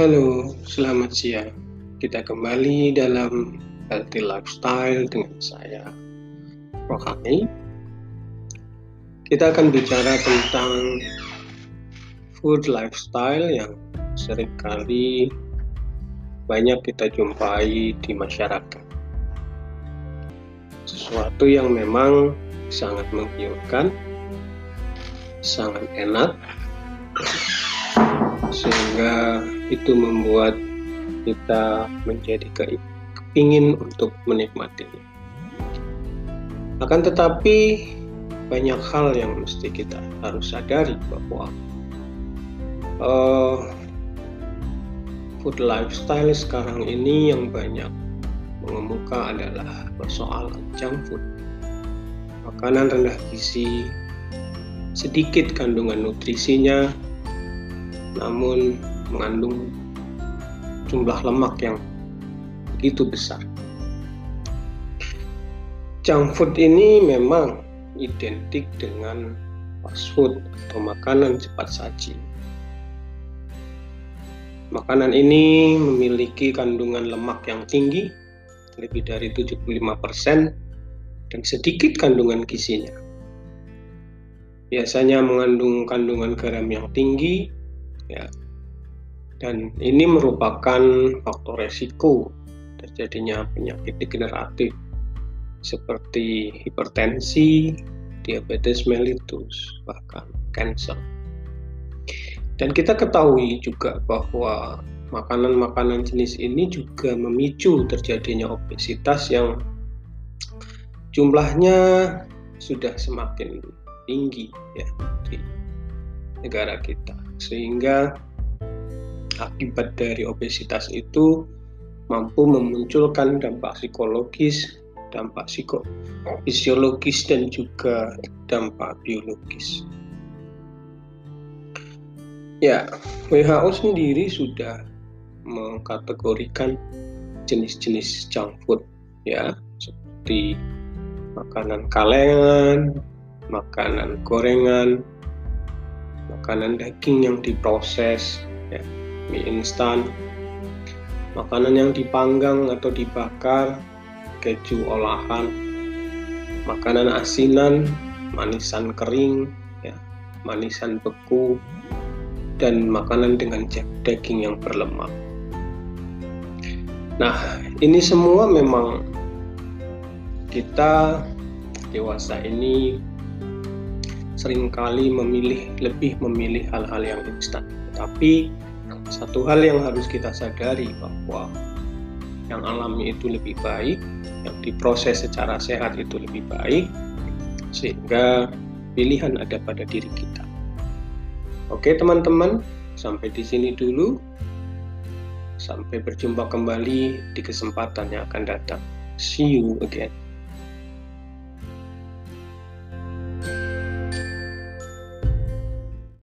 Halo, selamat siang. Kita kembali dalam Healthy Lifestyle dengan saya, Rohani. Kita akan bicara tentang food lifestyle yang sering kali banyak kita jumpai di masyarakat. Sesuatu yang memang sangat menggiurkan, sangat enak, sehingga itu membuat kita menjadi kepingin untuk menikmatinya. Akan tetapi banyak hal yang mesti kita harus sadari bahwa uh, food lifestyle sekarang ini yang banyak mengemuka adalah persoalan junk food. Makanan rendah gizi, sedikit kandungan nutrisinya, namun mengandung jumlah lemak yang begitu besar. Junk food ini memang identik dengan fast food atau makanan cepat saji. Makanan ini memiliki kandungan lemak yang tinggi, lebih dari 75% dan sedikit kandungan gizinya. Biasanya mengandung kandungan garam yang tinggi, ya dan ini merupakan faktor resiko terjadinya penyakit degeneratif seperti hipertensi, diabetes mellitus, bahkan kanker. Dan kita ketahui juga bahwa makanan-makanan jenis ini juga memicu terjadinya obesitas yang jumlahnya sudah semakin tinggi ya di negara kita sehingga akibat dari obesitas itu mampu memunculkan dampak psikologis, dampak psikofisiologis dan juga dampak biologis. Ya, WHO sendiri sudah mengkategorikan jenis-jenis junk food ya, seperti makanan kalengan, makanan gorengan, makanan daging yang diproses, ya, mie instan, makanan yang dipanggang atau dibakar, keju olahan, makanan asinan, manisan kering, ya, manisan beku, dan makanan dengan daging yang berlemak. Nah, ini semua memang kita dewasa ini sering kali memilih lebih memilih hal-hal yang instan. Tapi satu hal yang harus kita sadari bahwa yang alami itu lebih baik, yang diproses secara sehat itu lebih baik, sehingga pilihan ada pada diri kita. Oke teman-teman, sampai di sini dulu. Sampai berjumpa kembali di kesempatan yang akan datang. See you again.